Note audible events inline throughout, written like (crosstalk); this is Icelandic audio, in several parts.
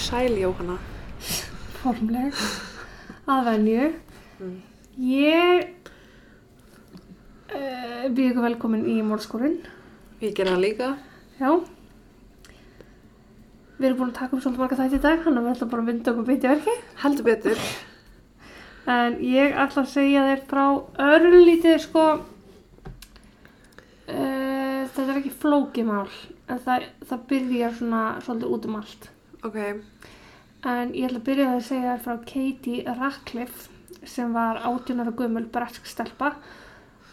Sæl Jóhanna. formleg að venju. Mm. Ég uh, býð ykkur velkomin í mórskórin. Ég gera það líka. Já. Við erum búin að taka upp svolítið marga þætti í dag, hann að við ætlum bara að vinda okkur beint í verki. Heldur betur. En ég ætla að segja þér frá örlítið sko, uh, þetta er ekki flókimál, en það, það byrjar svona svolítið út um allt. Ok. En ég ætla að byrja að segja þér frá Katie Ratcliffe sem var 18 ára gömul bretsk stelpa.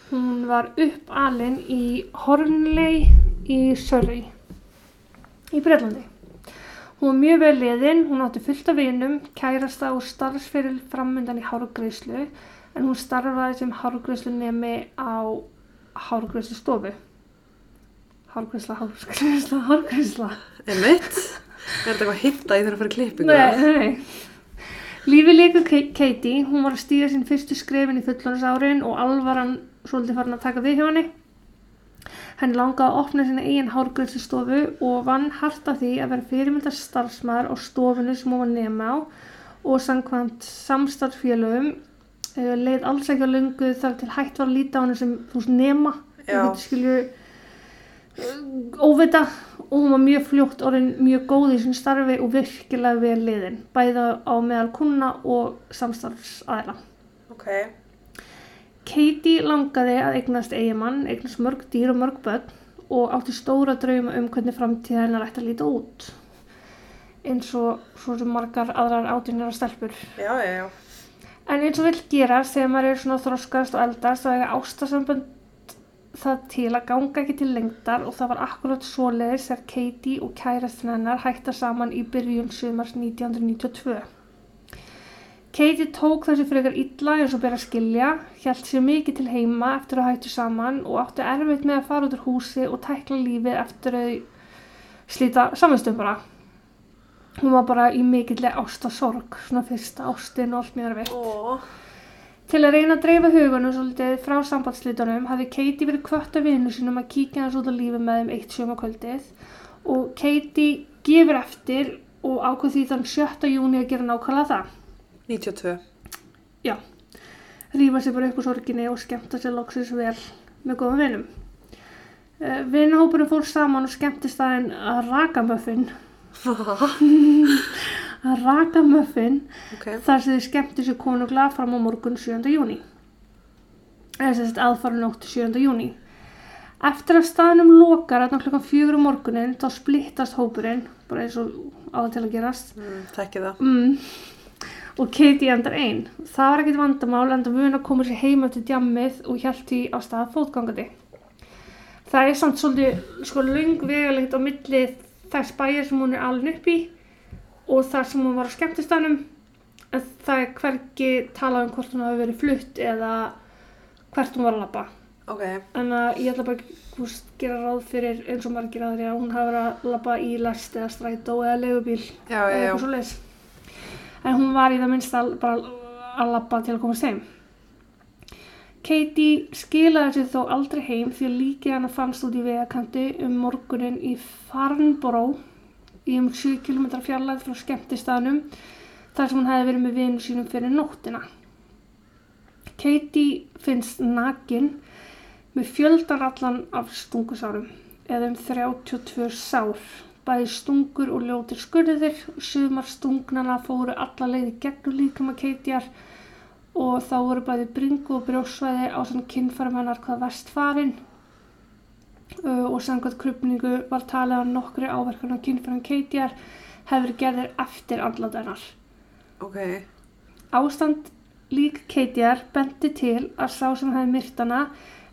Hún var uppalinn í Hornley í Surrey í Breitlandi. Hún var mjög vel liðin, hún átti fullt af vinum, kærasta og starfsferil framundan í hárgreyslu en hún starfaði sem hárgreyslu nemi á hárgreyslu stofu. Hárgreysla, hárgreysla, hárgreysla. Emitt. Er þetta eitthvað hitta í þeirra fyrir klippingu? Nei, nei, nei. Lífi leikur Ka- Katie, hún var að stíða sín fyrstu skrefin í fullónusárin og alvaran svolítið farin að taka við hjá henni. Henni langaði að opna sína eigin hárgræslustofu og vann hart af því að vera fyrirmyndar starfsmæður á stofunu sem hún var nema á og samkvæmt samstarfsfélögum uh, leið alls ekki á lungu þar til hægt var að líta á henni sem þú veist nema, þú Já. getur skilju uh, óvita og hún var mjög fljótt orðin mjög góð í sín starfi og virkilega vel liðin, bæða á meðal kuna og samstarfsaðila. Ok. Katie langaði að eignast eigimann, eignast mörg dýr og mörg börn og átti stóra drauma um hvernig framtíð hennar ætti að líta út. Eins og svo sem margar aðrar átjörnir stelpur. Já, já, já. En eins og vill gerast þegar maður er svona þroskast og eldast þá eiga ástasambönd það til að ganga ekki til lengdar og það var akkurat svoleiðis þegar Katie og kærastin hennar hætta saman í byrjun sumars 1992. Katie tók þessi frekar illa eins og að skilja, hjælt sér mikið til heima eftir að hættu saman og átti erfitt með að fara út úr húsi og tækla lífið eftir að slíta saminstum bara. Hún var bara í mikillega ástasorg, svona fyrsta ástin og allt mjög erfitt. Ó. Til að reyna að dreifa hugunum svolítið frá sambandslítunum hafði Katie verið kvött af vinnu sínum að kíkja hans út á lífi með þeim eitt sjömakvöldið og Katie gefur eftir og ákveð því þann 7. júni að gera nákvæmlega það. 92. Já, rífa sér bara upp úr sorginni og skemmta sér loksins vel með góðum vinum. Uh, Vinnahópurinn fór saman og skemmti staðinn að raka möffin, að (laughs) (laughs) raka möffin Ok. þar sem þið skemmti sér konungla fram á morgun 7. júni. Eða þetta aðfara nótt 7. júni. Eftir að staðnum lokar að klokkan fjögur um morgunin þá splittast hópurinn, bara eins og á það til að gerast. Mm, Þekki það. Mm. Og Katie endar einn. Það var ekkert vandamál en það mun að koma sér heim eftir djammið og hjælt því á stað fótgangandi. Það er samt svolítið sko lung vegalegt á milli þess bæjar sem hún er alveg upp í og þar sem hún var á skemmtistanum en það er hvergi talað um hvort hún hafi verið flutt eða hvert hún var að labba. Ok. En að ég ætla bara að veist, gera ráð fyrir eins og margir aðri að hún hafi verið að labba í lest eða strætó eða legubíl Já, eða eitthvað svoleiðis. En hún var í það minnst að bara að labba til að komast heim. Katie skilaði sér þó aldrei heim því að líkið hana fannst út í vegakanti um morgunin í Farnborough í um 7 km fjarlæð frá skemmtistaðnum þar sem hún hefði verið með vinu sínum fyrir nóttina. Katie finnst nakin með fjöldarallan af stungusárum eða um 32 sár bæði stungur og ljótir skurðir sumar stungnana fóru alla leiði gegnum líkama keitjar og þá voru bæði bringu og brjósvæði á svona kinnfærum hennar hvað vest farin uh, og samkvæmt krupningu var talið að nokkri áverkan á kinnfærum keitjar hefur gerðir eftir andlat hennar. Ok. Ástand lík keitjar bendi til að sá sem hefði myrt hana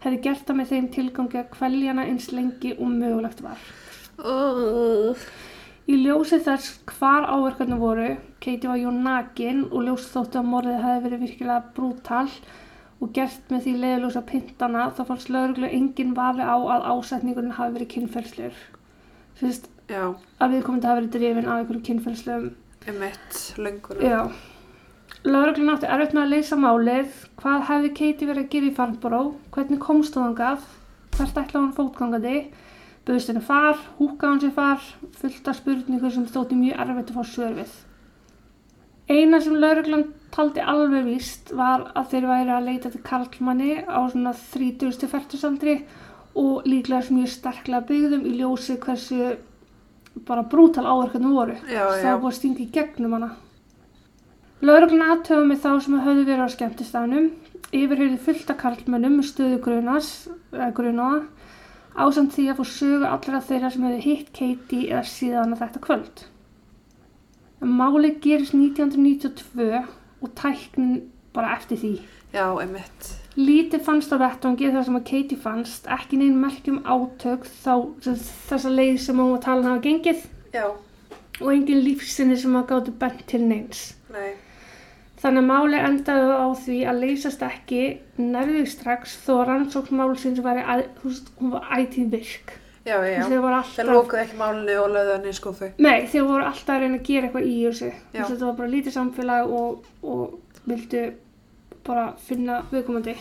hefði gert það með þeim tilgangi að kvelja hana eins lengi og mögulegt var. Uh. Í ljósi þess hvar áverkarnir voru, Katie var jú nakin og ljós þóttu að morðið hefði verið virkilega brútal og gert með því leiðljósa pintana þá fannst lauruglu engin vafi á að ásetningurinn hafi verið kynferðslegur. Fyrst Já. að við komum til að hafa verið drifin af einhverjum kynferðslegum. Emitt. Löngur. Já. Lauruglun átti erfitt með að leysa málið. Hvað hefði Katie verið að gera í Farnborough? Hvernig komst hún þangað? Hvert ætlaði hún fótgangandi? Böðst henni far, húkaði hann sér far, fullt af spurningu sem þótti mjög erfitt að fá svör við. Eina sem lauruglan taldi alveg víst var að þeir væri að leita til karlmanni á svona 30-40 aldri og líklega mjög sterklega byggðum í ljósi hversu bara brútal áverkarnir voru. Var búið í gegnum hana. Lauruglan aðtöfa með þá sem höfðu verið á skemmtistafnum, yfirheyði fullt af karlmönnum með stöðu grunas, grunaða, ásamt því að fá sögu allra þeirra sem hefðu hitt Katie eða síðan að þetta kvöld. Málið gerist 1992 og tæknin bara eftir því. Já, einmitt. Lítið fannst á vettvangi þar sem að Katie fannst, ekki neinn merkjum átök þá þessa leið sem hún var talin hafa gengið Já, og engin lífsinni sem að gátu bent til neins. nei. Þannig að máli endaði á því að leysast ekki nærðið strax þó að rannsókn málsins væri, að, þú veist, hún var ætíð virk. Já, já, Þeir já. alltaf, lókuði ekki málunni og lögðu hann í skúfu. nei, þeir voru alltaf að reyna að gera eitthvað í þessu. Þetta var bara lítið samfélag og, og vildu bara finna viðkomandi.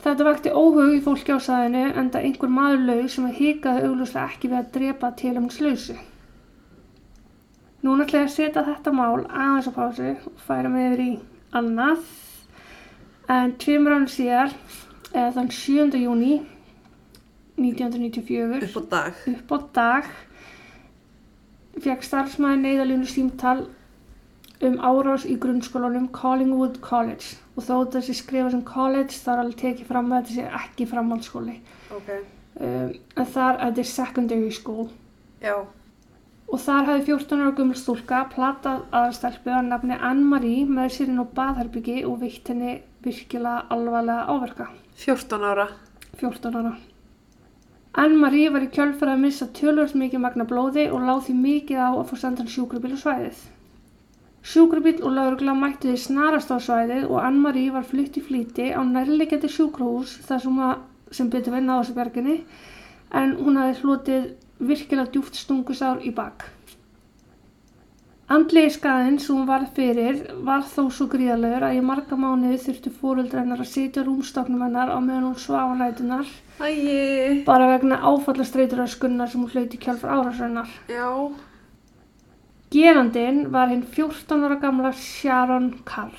Þetta vakti óhug í fólki á sæðinu en það einhver maður laug sem að hikaði augljóslega ekki við að drepa til um slausu. Núna ætla ég að setja þetta mál aðeins á pásu og færa mig yfir í annað. En tveimur ánum síðar, eða þann 7. júni 1994, Upp á dag. upp á dag, fekk starfsmæði neyðalínu símtal um árás í grunnskólanum Collingwood College og þó sé skrifa sem college þá er alveg tekið fram að þetta sé ekki framhaldsskóli Ok. um, en þar þetta er secondary school Já. og þar hafði 14 ára gömul stúlka platað aðstelpu að nafni Anne-Marie með sér inn á baðherbyggi og veitt henni virkilega alvarlega áverka 14 ára. 14 ára. Anne-Marie var í kjölfara að missa tölvöld mikið magna blóði og láð því mikið á að fá sendan sjúkrabíl á svæðið. Sjúkrabíl og laurugla mættu því snarast á svæðið og Anne-Marie var flutt í flýti á nærlegjandi sjúkrahús þar sem, betur venna á þessu berginni en hún hafði hlotið virkilega djúft stungusár í bak. Andlegi skaðinn sem hún varð fyrir var þó svo gríðalegur að í marga mánuði þurftu fóruldra hennar að sitja á rúmstoknum hennar á meðan hún svafa nætunar Æi. bara vegna áfallastreituröskunnar sem hún hlauti kjálfur árásrennar. Já. Gerandin var hinn 14 ára gamla Sharon Carr.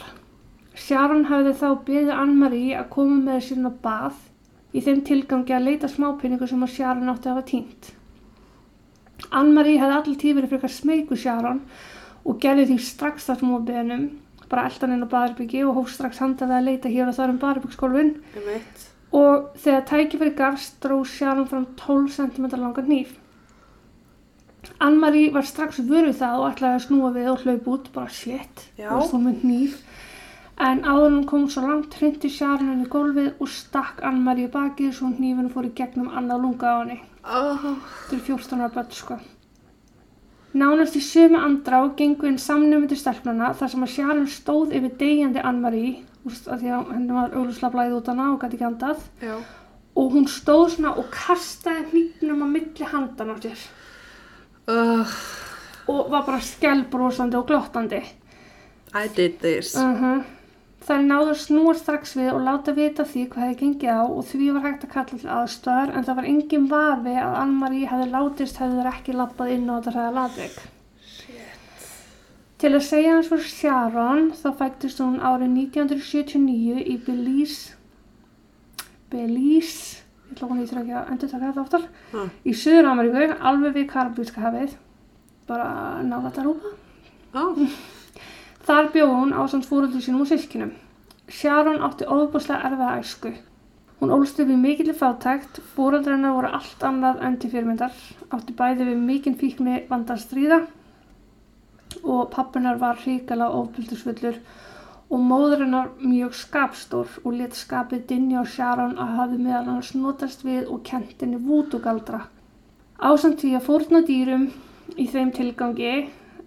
Sharon hafði þá beðið Anne-Marie að koma með sér á bað í þeim tilgangi að leita smápinningu sem að Sharon átti að hafa týnt. Anne-Marie hefði allir tíð verið frekar smeyku Sharon og gerði því strax þar beðinum, bara eldan inn á baðarbyggi og hóf strax handaði að leita hér og þar um baðarbyggsgólfin Einmitt. og þegar tækifæri gafst dró Sharon fram 12 cm langan hníf. Ann-Marie var strax vöruð það og ætlaði að snúa við og hlaup út, bara shit, þú með hníf. En áður hún kom svo langt hrindi Sharon henni í gólfið og stakk Ann-Marie bakið svo hnífinu fór í gegnum annað lunga á henni. Oh. Er 14 ára börn, sko. Nánast í sömu andrá gengu inn samnefndu stelpnana þar sem að Sharon stóð yfir degjandi Ann-Marie, úst, að því að henni var auglúslega blæðið út hana og gæti ekki andað Já. og hún stóð svona og kastaði hnífnum á milli handan á sér Uh, og var bara skellbrósandi og glottandi. I did this. Uh Þær náðu að snúa strax við og láta vita því hvað hefði gengið á og því var hægt að kalla til aðstöðar en það var engin vafi að Ann-Marie hefði látist hefði þær ekki lappað inn á þetta hræða ladvik. Til að segja hans fyrir Sharon þá fættist hún árið 1979 í Belize, Belize, ég ætla hún eitthvað ekki að endur taka þetta aftur, Ah. í Suður-Ameríku, alveg við Karabíska hafið, bara náða þetta rúpa. Oh. Þar bjóð hún á samt fóröldur sínum og sískinum. Sharon átti óbúslega erfiða æsku. Hún ólst upp í mikilli fátækt, fóröldur hennar voru allt annað enn til fyrirmyndar, átti bæði við mikinn fíkni vandar stríða og pappinar var hrikalega ofbildusfullur og móður hennar mjög skapstór og let skapið dinni á Sharon að hafi meðal annars notast við og kent henni vútugaldra. Ásamt því að fórna dýrum í þeim tilgangi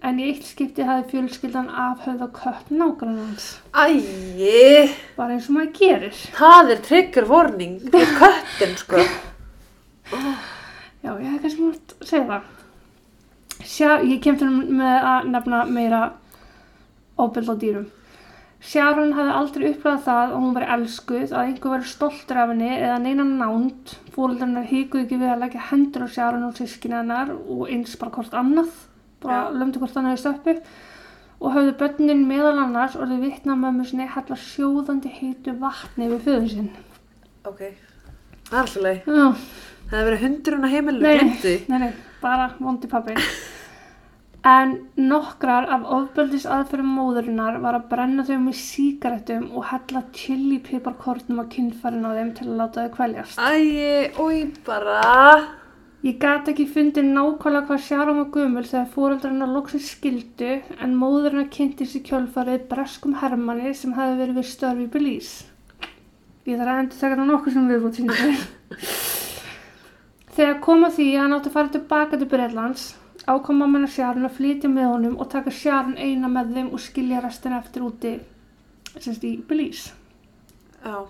en í eitt skipti hafi fjölskyldan afhauða kött nágrannans. Æi. Bara eins og maður gerir. Það er trigger warning. Er köttin, sko. Já, ég hef kannski mútt að segja það. Sjá, ég kem til með að nefna meira óbyld á dýrum. Sharon hafði aldrei upplegað það að hún veri elskuð, að einhver veri stoltur af henni eða neina nánd. Fóröldarnar híkuð ekki við að leggja hendur á Sharon og sískinni hennar og eins bara hvort annað, bara lömdu hvort annað í stöppu. Og höfðu börnin meðal annars og þau vitna mömmu sinni hella sjóðandi heitu vatni við föðu sinn. Ok. Alltaf Það hefur verið hundurinn á heimilinu, Nei. nei, nei, bara vondi pappi. En nokkrar af ofbeldis aðferðum móðurinnar var að brenna þau með sígarettum og hella chili piparkornum á kynfærin á þeim til að láta þau kvæljast. Æi, oi, bara. Ég gat ekki fundið nákvæmlega hvað Sharon var gömul þegar fóreldrarna loksins skildu en móðurina kynnti sér kjölfarið breskum hermanni sem hefði verið við störfi Belize. Ég þarf að endur þekka það nokkuð sem við búið Þegar kom að því að hann átti að fara tilbaka til Breitlands ákom mamma Sharon að flytja með honum og taka Sharon eina með þeim og skilja restina eftir úti semst í Belize. Já.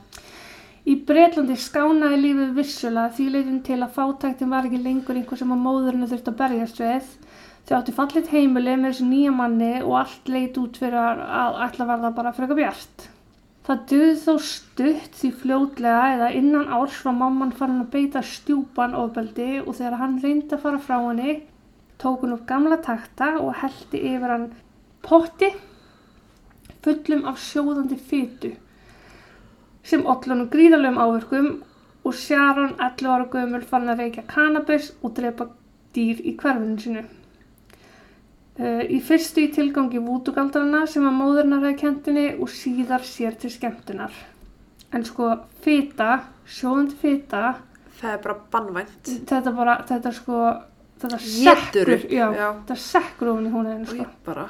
Í Breitlandi skánaði lífið vissulega því leitin til að fátæktin var ekki lengur einhver sem að móðurinu þurfti að berjast við. Þau átti fallit heimili með þessu nýja manni og allt leit út fyrir að ætla verða bara freka bjart. Það duð þó stutt því fljótlega eða innan árs var mamman farin að beita stjúpan ofbeldi og þegar hann reyndi að fara frá henni tók hún upp gamla takta og heldi yfir hann potti fullum af sjóðandi fytu sem ollanum gríðarlegum áverkum og Sharon 11 ára gömul fann að reykja cannabis og drepa dýr í hverfinu sinu. Uh, í fyrstu í tilgangi vútugaldrana sem að móðurnar hefði kentinni og síðar sér til skemmtunar. En sko, fita, sjóðandi fita, Það er bara bannvænt. þetta bara, þetta sko, þetta sekkur, já, já. þetta sekkur ofan í hún einu Oi, sko. bara.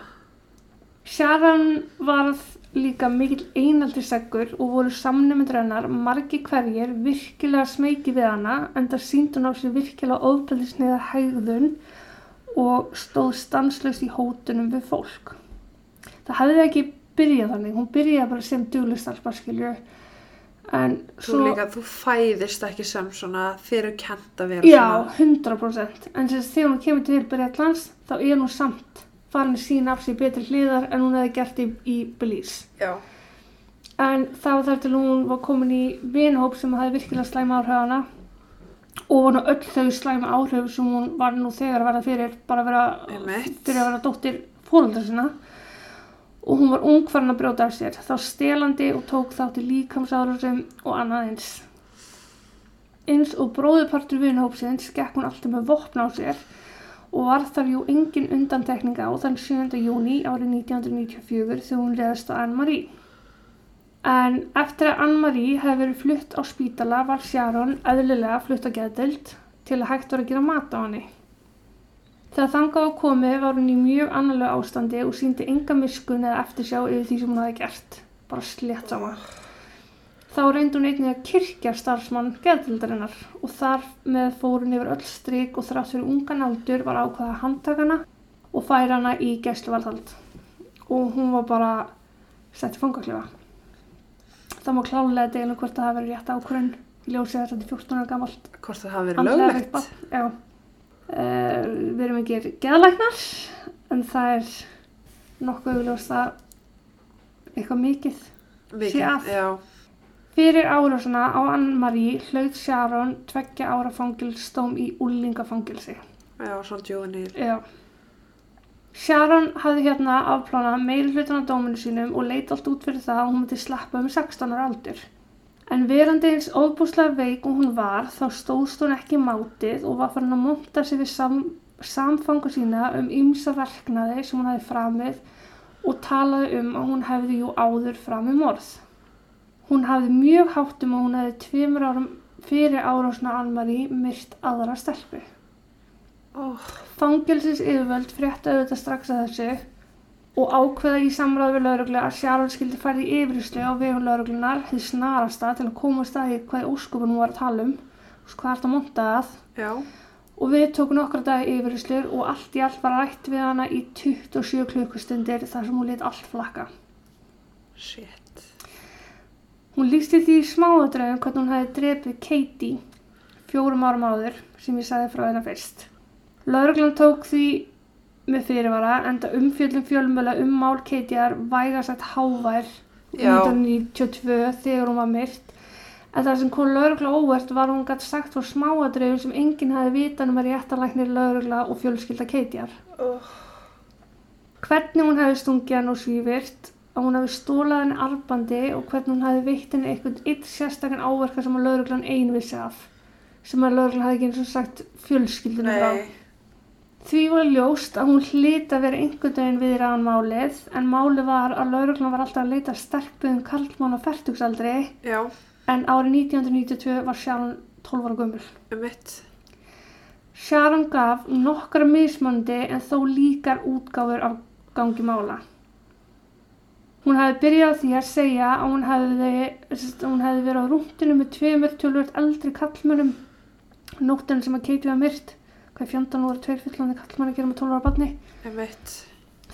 Sharon varð líka mikill einaldiseggur og voru samnefndur hennar margi hverjir virkilega smeyki við hana en það síndi hún á sig virkilega ofbeldisniða hægðun og stóð stanslaust í hótunum við fólk. Það hefði ekki byrjað þannig, hún byrjaði bara sem duglistalpar skilju en Þú líka, þú fæðist ekki sem svona fyrir kent að vera Já, svona. 100% en sem sagt, þegar hún kemur til Breitlans þá er hún samt farin að sína af sér betri hliðar en hún hefði gert í, í Belize. Já. En var þar til hún var komin í vinhóp sem hafði virkilega slæma áhrif á hana og var nú öll þau slæma áhrif sem hún var nú þegar að verða fyrir bara að vera, fyrir að vera dóttir fóröldra sinna og hún var ung farin að brjóta af sér þá stelandi og tók þátt í líkamsárusum og annað eins. Eins og bróðupartur vinhópsins gekk hún alltaf með vopna á sér og var þar jú engin undantekning á þann 7. júni árið 1994 þegar hún leðast á Anne-Marie. En eftir að Anne-Marie hefði verið flutt á spítala var Sharon eðlilega flutt á geðdelt til að hægt var að gera mat á henni. Þegar þangað á komið var hún í mjög annarlega ástandi og síndi enga miskun eða eftirsjá yfir því sem hún hafi gert. Bara slétt sama. Þá reyndi hún einnig að kirkja starfsmann geðdeldarinnar og þar með fór hún yfir öll strik og þrátt fyrir ungan aldur var ákvaða handtakana og færa hana í gæsluvarðhald. Og hún var bara sett í fangaklefa. Það má klálega deila hvort það hafi verið rétt ákvörðun í ljósið þess að þetta er 14 ára gamalt. Hvort það hafi verið löglegt. Já. Uh, við erum ekki geðlæknar en það er nokkuð auðvitað að eitthvað mikið já. Fyrir árásuna á Ann-Marie hlaut Sharon tveggja ára fangilstóm í úlingafangilsi. Já, svona juvenil. Já. Sharon hafði hérna afplánað meiri hlutan af dóminu sínum og leit allt út fyrir það að hún myndi sleppa um 16 ára aldur. En verandi eins ofbúslega veik og hún var þá stóðst hún ekki mátið og var farin að monta sig við sam, samfangu sína um ymsa verknaði sem hún hafði framið og talaði um að hún hefði jú áður framið morð. Hún hafði mjög hátt um að hún hefði tveimur árum fyrir árásna Ann-Marie myrt aðra stelpu. Oh, Fangelsis yfirvöld frétta auðvitað strax að þessu og ákveða í samráð við lauruglu að Sharon skildi færði yfirlýslu á vegum lauruglunar því snarasta til að koma að staði hvað óskupun hún var að tala um og hvað er þetta að monta að já. og við tókum nokkra dagi yfirlýslur og allt í allt var rætt við hana í 27 klukkustundir þar sem hún lit allt flakka. Shit. Hún lísti því í smáadröðum hvernig hún hefði drepið Katie fjórum árum áður sem ég sagði frá hennar fyrst. Lauruglan tók því með fyrirvara enda umfjöldum fjölmjöla um mál Katiear væga sætt hávær Já. 1992 þegar hún var myrt. En það sem kom laurugla óvert var hún gætt sagt frá smáadröfum sem enginn hafi vitað um að réttalæknir laurugla og fjölskylda Keitjar. Oh. Hvernig hún hefði stungið hann og svífirt, að hún hefði stólað henni arbandi og hvernig hún hefði veitt henni einhvern eitt sérstakann áverka sem að lauruglan ein vissi af. Sem að lauruglan hefði ekki eins og sagt fjölskyldunum frá. Því var ljóst að hún hlýt að vera einhvern veginn við ráðan málið en málið var að lauruglan var alltaf að leita sterkbyggum karlmann á færtugsaldri en árið 1992 var Sharon 12 ára gömul. um mitt. Sharon gaf nokkra mismöndi en þó líkar útgáfur af gangi mála. Hún hefði byrjað á því að segja að hún sagt, hún hefði verið á rúndinu með tveimur tölvöld eldri kallmönnum nóttin sem að Katie var myrt. Hvað fjandan voru tveir fullandi kallmenn að gera með 12 ára barni?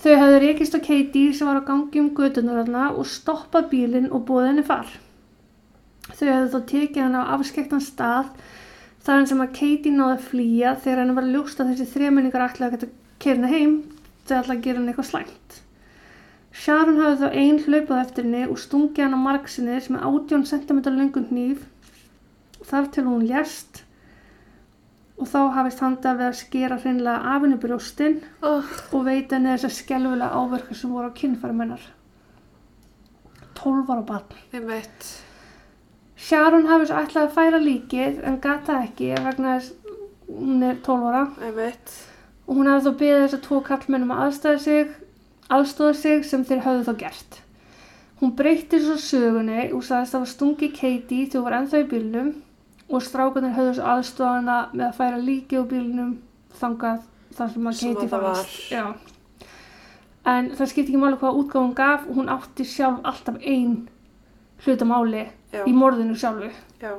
Þau hefðu reykist á Katie sem var á gangi um gödunar þarna og stoppað bílinn og búið henni far. Þau hefðu þó tekið hann á afskektan stað þar sem að Katie náði að flýja þegar henni var að þessi þremenningar ætlaði að geta kerna heim þegar ætlaði að gera henni eitthvað slæmt. Sharon hafði þá einn hlaupað eftir henni og stungið hann á margsinni sem er 18 cm lengun hníf þar til hún lést og þá hafist handa við að skera hreinlega af henni brjóstinn Oh. og veita henni þessar skelfilega áverka sem voru á kynfærum hennar. 12 ára barn. Um mitt. Sharon hafi svo ætlaði að færa líkið en gata ekki vegna þess hún er 12 ára Um mitt. og hún hafi þó beðið þess að tvo kallmennum að aðstæða sig, aðstóða sig sem þeir höfðu þá gert. Hún breytti svo sögunni og sagðist að það var stungi Katie þegar hún var ennþá í bílnum og strákanir höfðu svo aðstóða hana með að færa líkið á bílnum þangað þar sem að Katie fannst. Já. En það skipti ekki máli hvað útgáfum hún gaf, hún átti sjálf alltaf ein hlutamáli í morðinu sjálfu. Já.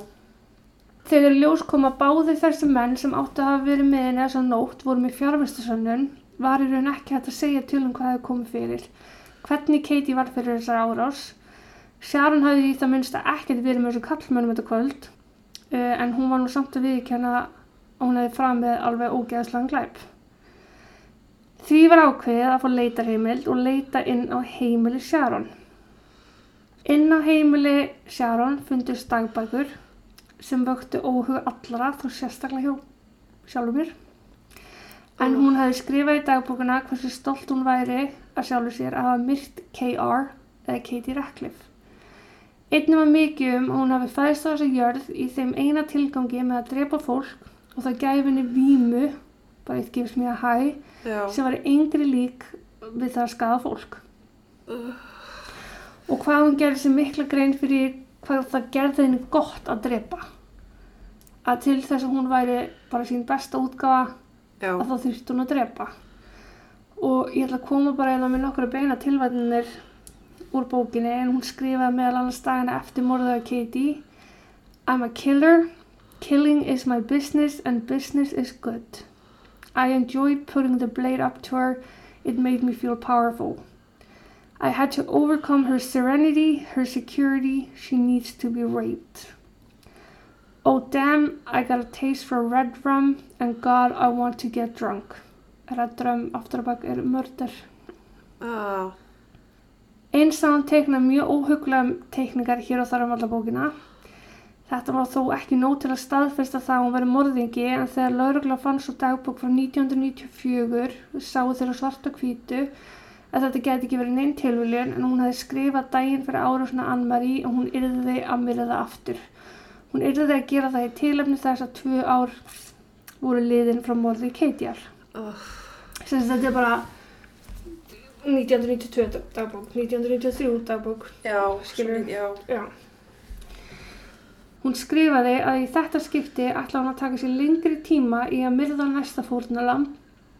Þegar ljós kom að báði þessi menn sem áttu að hafa verið með henni þessa nótt voru með fjárvistasönnun var í raun ekki hægt að segja til um hvað hefði komið fyrir. Hvernig Katie var fyrir þessar árás. Sharon hafði í það minnst að ekkert verið með þessu kallmönnum þetta kvöld uh, en hún var nú samt að viðkjanna að hún hefði framið alveg ógeðslan glæp. Því var ákveðið að fá leitarheimild og leita inn á heimili Sharon. Inn á heimili Sharon fundust dagbækur sem vöktu óhug allra þó sérstaklega hjá sjálfur mér. En hún hefði skrifað í dagbókuna hversu stolt hún væri að sjálfur sér að hafa myrt KR eða Katie Ratcliffe. Einnig var mikið um að hún hafi fæðist á þessu jörð í þeim eina tilgangi með að drepa fólk og það gæfi henni vímu, bara eitt gefs mér að hæ, Já. sem var engri lík við það að skada fólk. Og hvað hún gerði sér mikla grein fyrir hvað það gerði henni gott að drepa. Að til þess að hún væri bara sín besta útgáfa Já. að þá þurfti hún að drepa. Og ég ætla að koma bara eða með nokkru beina tilvætnir úr bókinni en hún skrifaði meðal annars dagina eftir morðið af Katie I'm a killer, killing is my business and business is good. I enjoyed putting the blade up to her, it made me feel powerful. I had to overcome her serenity, her security, she needs to be raped. Oh damn, I got a taste for red rum and God, I want to get drunk. Red rum aftur á bak er mörder. Ah. Eins að hann teikna mjög óhuglega teikningar hér og þar um alla bókina. Þetta var þó ekki nóg til að staðfesta það að hún veri morðingi en þegar laurugla fann svo dagbók frá 1994 sáu þeirra svarta hvítu að þetta geti ekki verið neinn tilviljun en hún hefði skrifað daginn fyrir árásuna Ann-Marie og hún yrði að myrða það aftur. Hún yrði að gera það í tilefni þess að tvö ár voru liðin frá morði Keitjar. Oh. Sagt, þetta er bara 1992 dagbók, 1993 dagbók. Já. Skilurðu? svo- Já. Já. Hún skrifaði að í þetta skipti ætla hún að taka sér lengri tíma í að myrða næsta fórnalam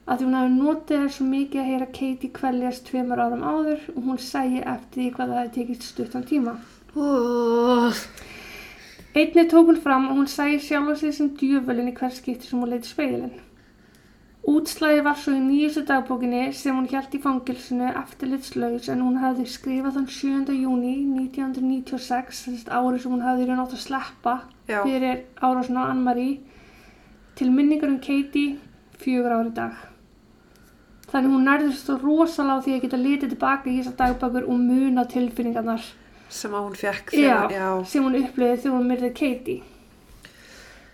að því hún hafi notið þess svo mikið að heyra Katie kveljast tveimur árum áður og hún sæi eftir því hvað það hefði tekist stuttan tíma. Oh. Einnig tók hún fram að hún sæi sjálfa sig sem djöfulinn í hver skipti sem hún leiti speilin. Útslæði var svo í nýjustu dagbókinni sem hún hjælt í fangilsinu eftirlitslaus en hún hafði skrifað þann 7. júni 1996, þess árið sem hún hafði raun átt að sleppa Já. fyrir árásin á Ann-Marie til minningar um Katie fjögur ári dag. Þannig hún nærðist svo rosalega á því að geta litið tilbaka í þessar dagbækur og muna tilfinningarnar sem að hún fekk Já, þegar, já, sem hún upplifði þegar hún myrði Katie.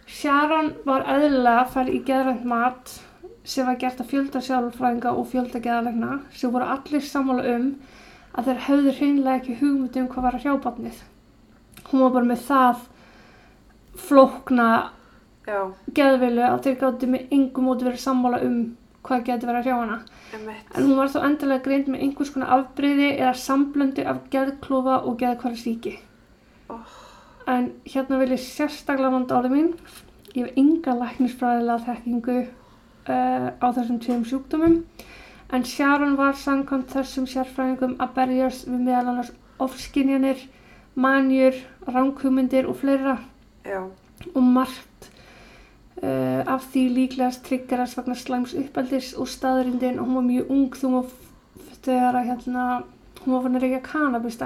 Sharon var eðlilega að fara í geðrænt mat sem var gert að fjölda sjálfræðinga og fjölda geðalegna sem voru allir sammála um að þeir höfðu hreinlega ekki hugmynd um hvað var að hrjá barnið. Hún var bara með það flókna já, geðvilu að þeir gáttu með engum móti verið sammála um hvað geti verið að hrjá hana. En hún var þó endilega greind með einhvers konar afbreyði eða samblöndu af geðklofa og geðkvarðsíki. Oh. En hérna vil ég sérstaklega vanda orðið mín. Ég hef enga læknisfræðilega þekkingu uh, á þessum tveim sjúkdómum. En Sharon var samkvæmt þessum sérfræðingum að berjast við meðal annars ofskinjanir, manjur, ránkhumundir og fleira já, og margt uh, af því líklegast triggerast vegna slæms uppeldis og staðrindin og hún var mjög ung þegar að hérna hún var fann að reykja kannabis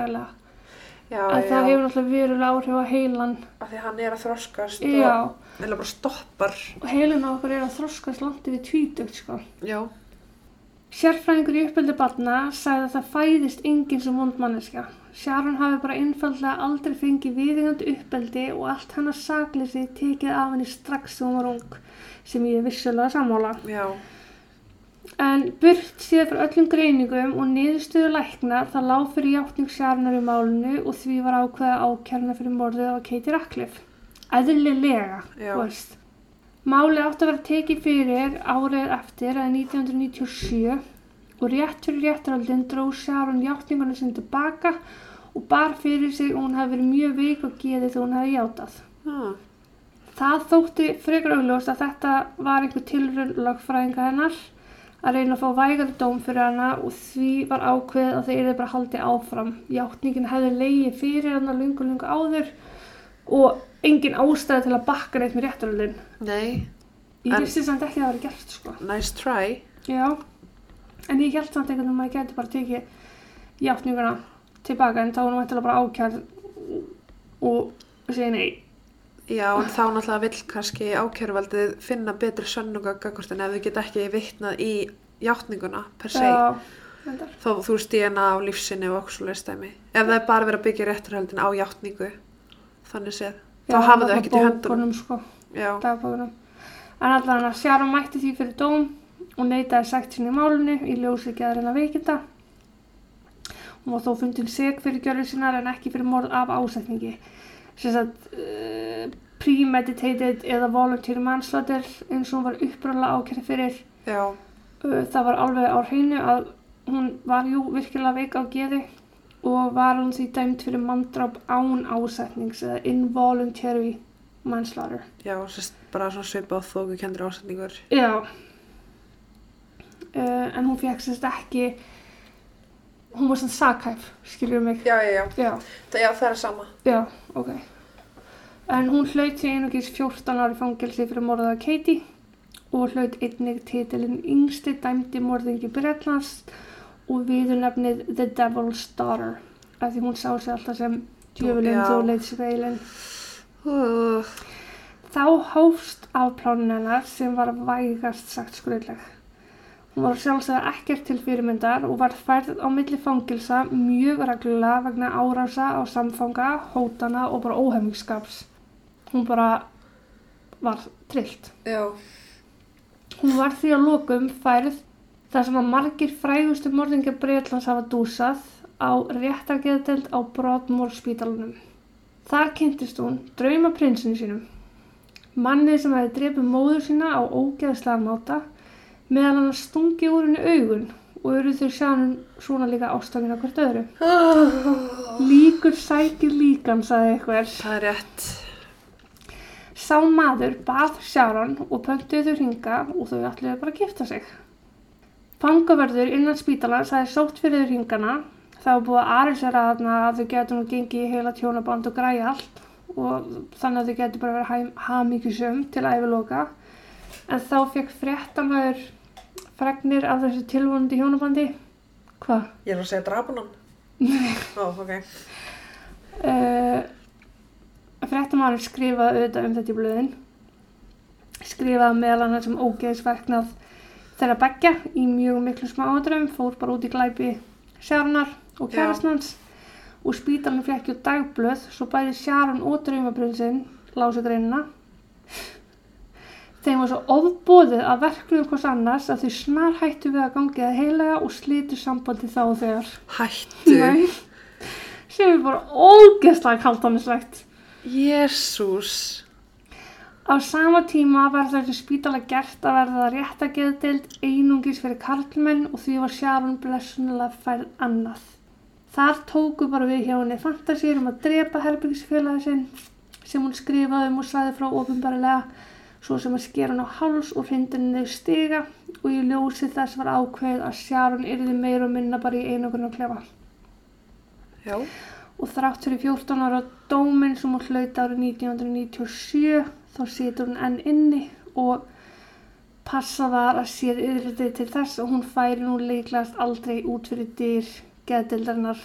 já, en já, það hefur náttúrulega verulega áhrif á heilan. Af því hann er að þroskast já, og eða bara stoppar, og heilin á okkur er að þroskast langt yfir tvítugt sko. Já, Sérfræðingur í uppeldi barna sagði að það fæðist enginn sem vond manneska. Sharon hafi bara einfallega aldrei fengið viðingandi uppeldi og allt hennar sakleysi tekið af henni strax sem hún var ung, sem ég vissulega sammála. já, En burt séð fyrir öllum greiningum og niðurstöðu lækna það lág fyrir játning Sharonar í málinu og því var ákveða ákjærna fyrir morðið á Katie Ratcliffe. Æðlilega, Já. þú veist. Máli átti að vera tekið fyrir árið eftir að 1997 og rétt fyrir réttaraldin dró Sharon játningunum sinni tilbaka og bar fyrir sig og hún hefði verið mjög veik og geði þegar hún hefði játað. ah, Það þótti frekar augljóst að þetta var einhver tilrönd lagfræðinga hennar að reyna að fá vægari dóm fyrir hana og því var ákveðið að þeir eru bara haldið áfram. Játningin hefði leiði fyrir hana lungu lungu áður og engin ástæði til að bakka neitt með réttaröldin. nei, Ég vissi samt ekki að það var gert sko. nice try, Já, en ég held samt einhvern veginn að maður geti bara tekið játninguna tilbaka en þá var hún mættilega bara ákjærð og segja nei. já, en þá náttúrulega vill kannski ákjöruvaldið finna betri sönnunga gagvart en ef þau geta ekki vitnað í játninguna per se, Já, þá þú DNA á lífsinni og okkur svo leistæmi, ef það er bara verið að byggja rétturhaldin á játningu, þannig séð, þá hafa þau ekkert í höndunum, sko. já. En að Sharon mætti því fyrir dóm og neitaði sagt sinni í málinu í ljósi geðarinn veikinda. Hún var þó fundin seg fyrir gjörðu sinnar en ekki fyrir morð af ásetningi. Sess að uh, premeditated eða voluntary manslaughter eins og hún var uppræðlega ákjæri fyrir. já, Uh, það var alveg á hreinu að hún var jú virkilega veik á geði og var hún því dæmt fyrir manndráp án ásetnings eða involuntary manslaughter. já, sérst bara svona svipa á þóku kendur ásetningur, Já. Uh, en hún fekk sérst ekki, hún var svona sakhæf, skiljum mig. já, já, já, Já, það, er sama, já, ok. En hún hlaut því einugis 14 ári fangelsi fyrir morðaða Katie og hlaut einnig titilinn yngsti dæmdi morðingi Bretlands og viðurnefnið The Devil's Daughter af því hún sá sig alltaf sem djöfulinn sig veilin. uh, Þá hófst afplánin hennar sem var vægast sagt skröðleg. Hún var sjálfsögða ekkert til fyrirmyndar og var færð á milli fangilsa mjög reglulega vegna árása á samfanga, hótana og bara óhemmingsskaps. Hún bara var trillt. já, Hún var því að lokum færð þar sem að margir frægustu morðingar Breitlands hafa dúsað á réttargeðdelt á Broadmoor spítalunum. Þar kynntist hún drauma prinsinu sínum. Mannið sem hefði drefið móður sína á ógeðslega máta meðan hann stungi úr henni augun og eru þau sjanum svona líka ástangina hvert öðru. Líkur sækir líkan, sagði eitthvað. það er rétt, Sá maður bað Sharon og pöntuði þau ringa og þau ætluðu bara að gifta sig. Fangavörður innan spítala sagði sótt fyrir þau ringana. Það var búið að aðeinsera þarna að þau getur nú gengið í heila tjónaband og græja allt og þannig að þau getur bara verið hamíkjusum til æfiloka. En þá fekk fréttamaður fregnir af þessu tilvonandi hjónabandi. Hvað? ég er að segja drapunan, (laughs) ó, ok, Uh, Fréttamaður skrifaði auðvitað um þetta í blöðin. Skrifaði meðal annars um ógeðsverknað þeirra beggja í mjög miklu smáadröfum, fór bara út í glæpi sérnar og Já. kærastnans og spítalinn fekk ju dagblöð svo bæði Sharon og draumaprinsinn lásu greinina. Þeim var svo ofbóðið að verknuðu hvers annars að þau snar hættu við að gangi að heilaga og slítu sambandi þá og þegar. Hættu. Nei, sem er bara ógeðslega kaltanislegt. Jésús. Á sama tíma var þessi spítala gert að verða réttageðdeild einungis fyrir karlmenn og því var Sharon blessunulega færð annað. Þar tóku bara við hjá henni fantasíur um að drepa herbyggisfélagi sinn sem hún skrifaði um og sagði frá ofinbarilega svo sem að skera hann á háls og hrindinni stiga og í ljósi þess var ákveð að Sharon yrði meira og minna bara í einogrun og klefa. Já. Og þrátt fyrir 14 ára dóminn sem hún hlaut árið 1997 þá situr hún enn inni og passa var að séð yfirlitið til þess og hún færi nú líklegast aldrei út fyrir dyr geðdildarinnar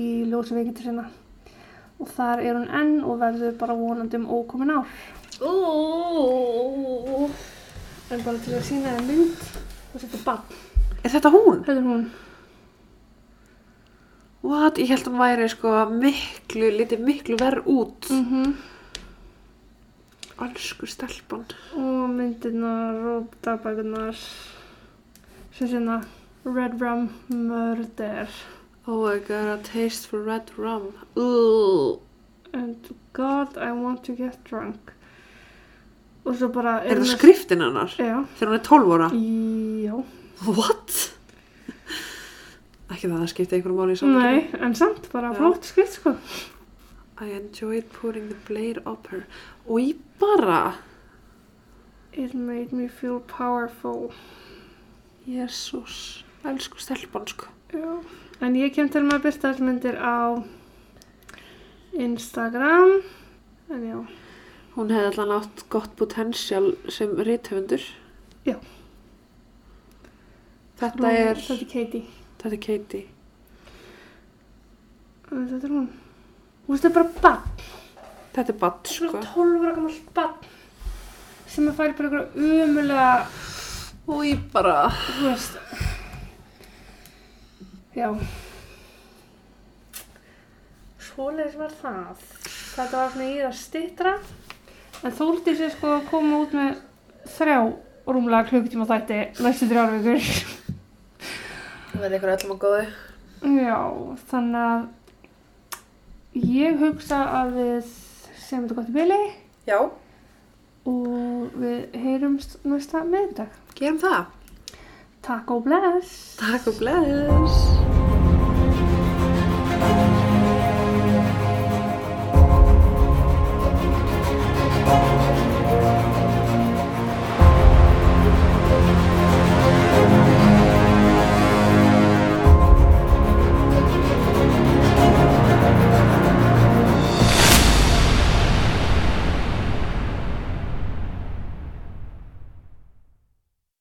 í ljósi veikindu sinna. Og þar er hún enn og verður bara vonandi um ókomin ár. Ó. En bara til að sína það mynd og setja bann. Er þetta hún? Þetta er hún. What? Ég held að hún væri sko miklu, litið miklu verð út. Mm Alsku stelpan. Og myndirnar og dagbækunar sem sinna Red Rum Murder. Oh, I got a taste for red rum. Ooh. And God, I want to get drunk. Og svo bara... Er það skriftin hennar? Já. Þegar hún er 12 ára? Já. What? Ekki það að það skipti einhverjum máli í samfélagi. Nei, en samt bara flott skrift, sko. I enjoyed putting the blade up her. Og ég bara, It made me feel powerful. jésús, elsku stelpan sko. Já. En ég kem til með að byrta þessar myndir á Instagram. En já. Hún hefði allan átt gott potential sem rithöfundur. Já. Þetta er, Þetta er Katie. þetta er Katie. Þetta er hún. Þú veist, þetta er bara bann. Þetta er badd Sko. sko. 12 ára gammal bann. Sem er færi bara einhverja umulega, Og ég bara, þú veist. Já. Svoleiðis var það. Þetta var svona í það stittra. En þóldi sér sko að koma út með þrjá rúmlega klukkutíma þætti næstu þrjár vikur. það veit ykkur öllum að góðu. Já, þannig að ég hugsa að við segjum þetta gott í byli Já, og við heyrumst næsta miðdag. gerum það. Takk og bless! Takk og bless.